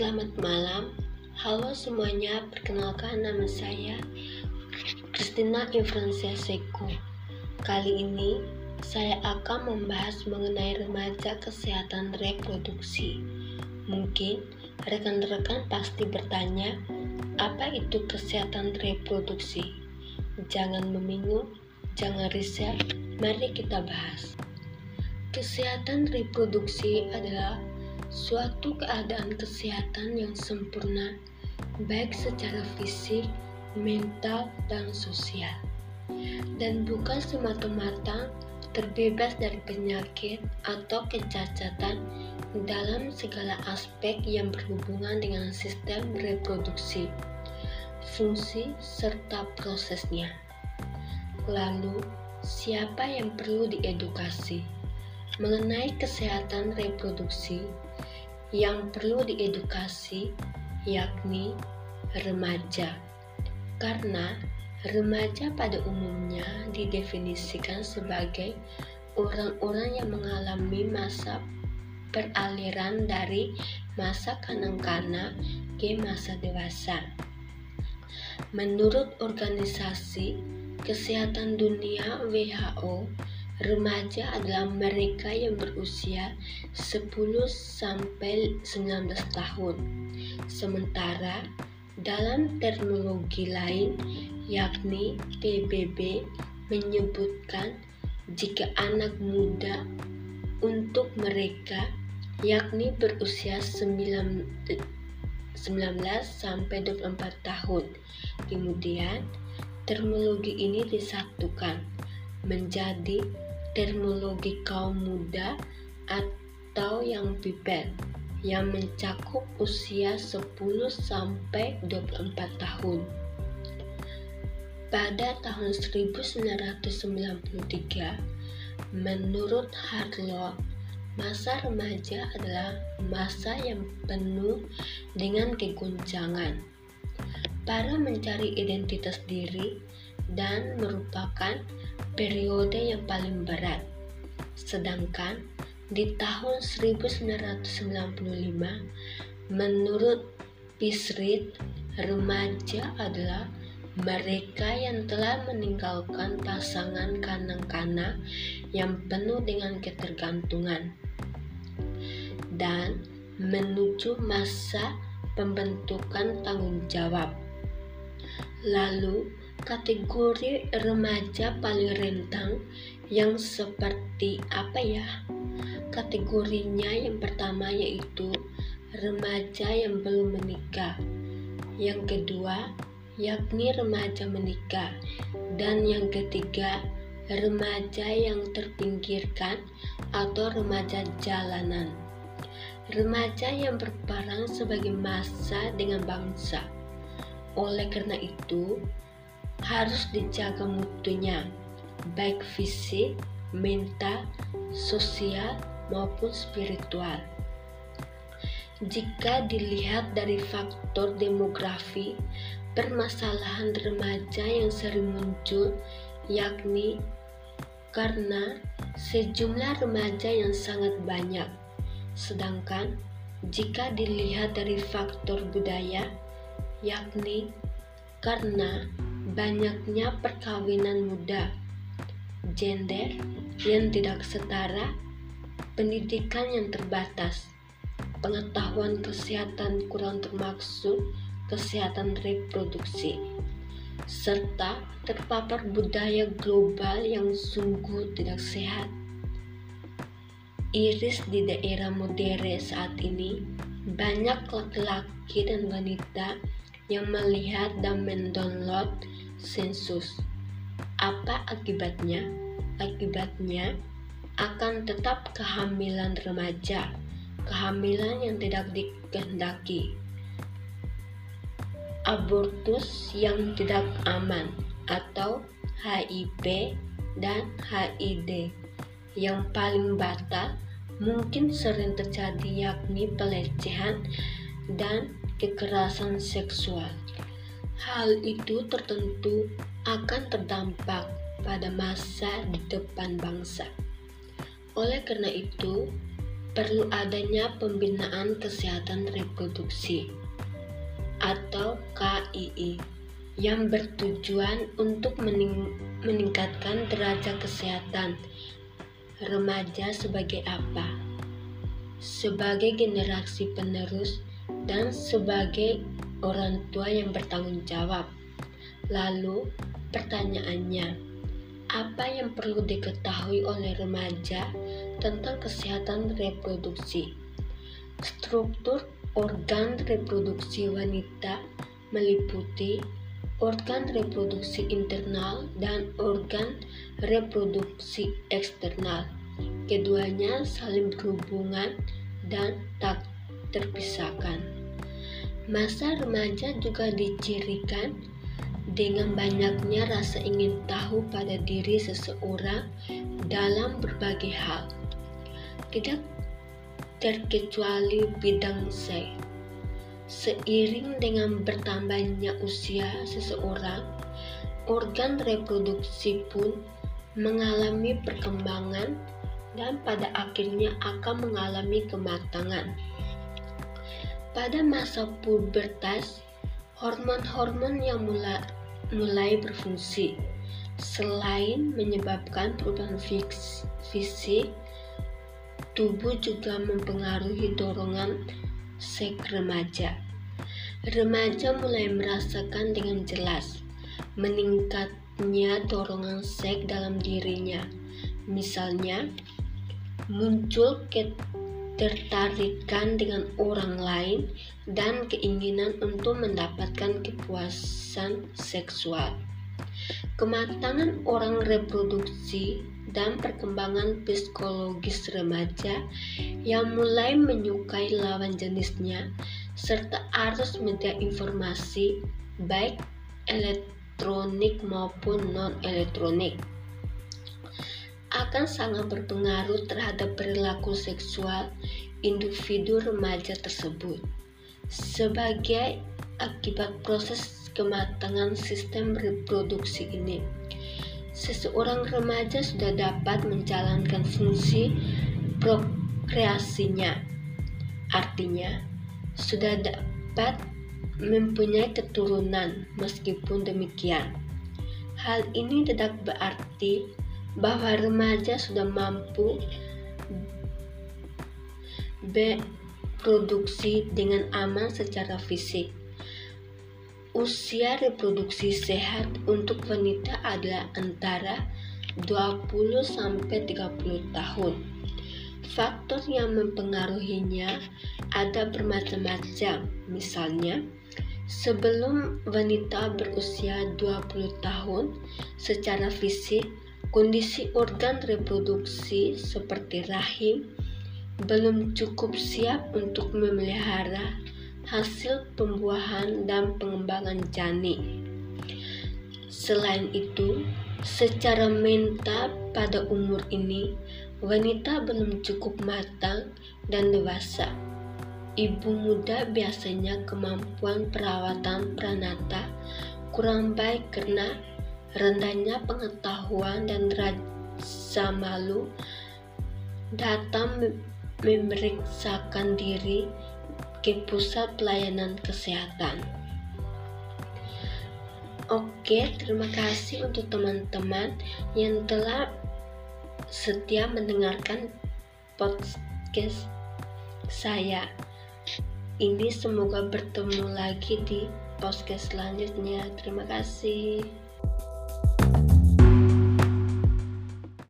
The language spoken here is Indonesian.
Selamat malam, halo semuanya, perkenalkan nama saya Christina Infrancia Seko. Kali ini saya akan membahas mengenai remaja kesehatan reproduksi. Mungkin rekan-rekan pasti bertanya, apa itu kesehatan reproduksi? Jangan membingung, jangan riset, mari kita bahas. Kesehatan reproduksi adalah suatu keadaan kesehatan yang sempurna, baik secara fisik, mental, dan sosial, dan bukan semata-mata terbebas dari penyakit atau kecacatan dalam segala aspek yang berhubungan dengan sistem reproduksi, fungsi, serta prosesnya. Lalu, siapa yang perlu diedukasi mengenai kesehatan reproduksi? Yang perlu diedukasi yakni remaja. Karena remaja pada umumnya didefinisikan sebagai orang-orang yang mengalami masa peraliran dari masa kanak-kanak ke masa dewasa. Menurut Organisasi Kesehatan Dunia WHO, Remaja adalah mereka yang berusia 10 sampai 19 tahun. Sementara dalam terminologi lain yakni PBB menyebutkan jika anak muda untuk mereka yakni berusia 9, 19 sampai 24 tahun. Kemudian terminologi ini disatukan menjadi terminologi kaum muda atau yang pipet yang mencakup usia 10 sampai 24 tahun. Pada tahun 1993, menurut Harlow, masa remaja adalah masa yang penuh dengan keguncangan. Para mencari identitas diri dan merupakan periode yang paling berat. Sedangkan di tahun 1995, menurut Pisrit, remaja adalah mereka yang telah meninggalkan pasangan kanak-kanak yang penuh dengan ketergantungan dan menuju masa pembentukan tanggung jawab. Lalu, kategori remaja paling rentang yang seperti apa ya? Kategorinya yang pertama yaitu remaja yang belum menikah. Yang kedua yakni remaja menikah. Dan yang ketiga remaja yang terpinggirkan atau remaja jalanan. Remaja yang berperan sebagai masa dengan bangsa. Oleh karena itu, harus dijaga mutunya, baik fisik, mental, sosial, maupun spiritual. Jika dilihat dari faktor demografi, permasalahan remaja yang sering muncul yakni karena sejumlah remaja yang sangat banyak. Sedangkan jika dilihat dari faktor budaya, yakni karena banyaknya perkawinan muda, gender yang tidak setara, pendidikan yang terbatas, pengetahuan kesehatan kurang termaksud kesehatan reproduksi, serta terpapar budaya global yang sungguh tidak sehat. Iris di daerah modern saat ini banyak laki-laki dan wanita yang melihat dan mendownload sensus. Apa akibatnya? Akibatnya akan tetap kehamilan remaja, kehamilan yang tidak dikehendaki, abortus yang tidak aman, atau HIV dan HID. Yang paling batal mungkin sering terjadi yakni pelecehan dan kekerasan seksual. Hal itu tertentu akan terdampak pada masa di depan bangsa. Oleh karena itu, perlu adanya pembinaan kesehatan reproduksi atau KII yang bertujuan untuk mening meningkatkan derajat kesehatan remaja sebagai apa? Sebagai generasi penerus dan sebagai orang tua yang bertanggung jawab. Lalu, pertanyaannya, apa yang perlu diketahui oleh remaja tentang kesehatan reproduksi? Struktur organ reproduksi wanita meliputi organ reproduksi internal dan organ reproduksi eksternal. Keduanya saling berhubungan dan tak terpisahkan. Masa remaja juga dicirikan dengan banyaknya rasa ingin tahu pada diri seseorang dalam berbagai hal, tidak terkecuali bidang seks. Seiring dengan bertambahnya usia seseorang, organ reproduksi pun mengalami perkembangan dan pada akhirnya akan mengalami kematangan. Pada masa pubertas, hormon-hormon yang mulai, mulai berfungsi. Selain menyebabkan perubahan fisik, tubuh juga mempengaruhi dorongan seks remaja. Remaja mulai merasakan dengan jelas meningkatnya dorongan seks dalam dirinya. Misalnya, muncul ketertarikan dengan orang lain dan keinginan untuk mendapatkan kepuasan seksual. Kematangan orang reproduksi dan perkembangan psikologis remaja yang mulai menyukai lawan jenisnya serta arus media informasi baik elektronik maupun non-elektronik akan sangat berpengaruh terhadap perilaku seksual individu remaja tersebut. Sebagai akibat proses kematangan sistem reproduksi ini, seseorang remaja sudah dapat menjalankan fungsi prokreasinya. Artinya, sudah dapat mempunyai keturunan. Meskipun demikian, hal ini tidak berarti bahwa remaja sudah mampu berproduksi dengan aman secara fisik. Usia reproduksi sehat untuk wanita adalah antara 20 sampai 30 tahun. Faktor yang mempengaruhinya ada bermacam-macam. Misalnya, sebelum wanita berusia 20 tahun, secara fisik Kondisi organ reproduksi seperti rahim belum cukup siap untuk memelihara hasil pembuahan dan pengembangan janin. Selain itu, secara mental pada umur ini, wanita belum cukup matang dan dewasa. Ibu muda biasanya kemampuan perawatan pranata kurang baik karena rendahnya pengetahuan dan rasa malu datang memeriksakan diri ke pusat pelayanan kesehatan. Oke, terima kasih untuk teman-teman yang telah setia mendengarkan podcast saya. Ini semoga bertemu lagi di podcast selanjutnya. Terima kasih.